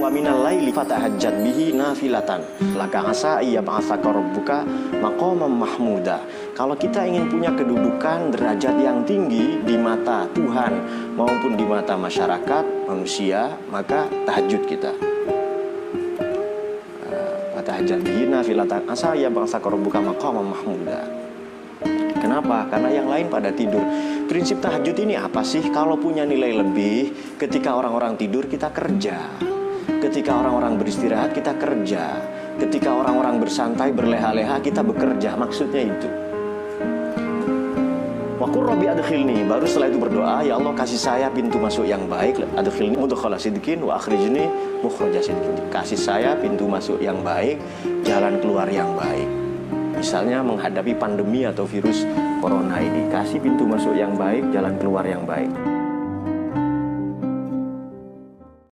Wa minal laili fatahajjat bihi nafilatan. Laka asa iya ba'athaka rabbuka maqamam mahmuda. Kalau kita ingin punya kedudukan derajat yang tinggi di mata Tuhan maupun di mata masyarakat, manusia, maka tahajud kita. Eh, fatahajjat bihi nafilatan asa iya ba'athaka rabbuka maqamam mahmuda. Kenapa? Karena yang lain pada tidur. Prinsip tahajud ini apa sih? Kalau punya nilai lebih, ketika orang-orang tidur kita kerja. Ketika orang-orang beristirahat kita kerja. Ketika orang-orang bersantai berleha-leha kita bekerja. Maksudnya itu. Wakur Robi adkhilni Baru setelah itu berdoa Ya Allah kasih saya pintu masuk yang baik Adkhilni mudkhala sidqin Wa akhrijni mukhraja sidqin Kasih saya pintu masuk yang baik Jalan keluar yang baik Misalnya menghadapi pandemi atau virus corona ini Kasih pintu masuk yang baik Jalan keluar yang baik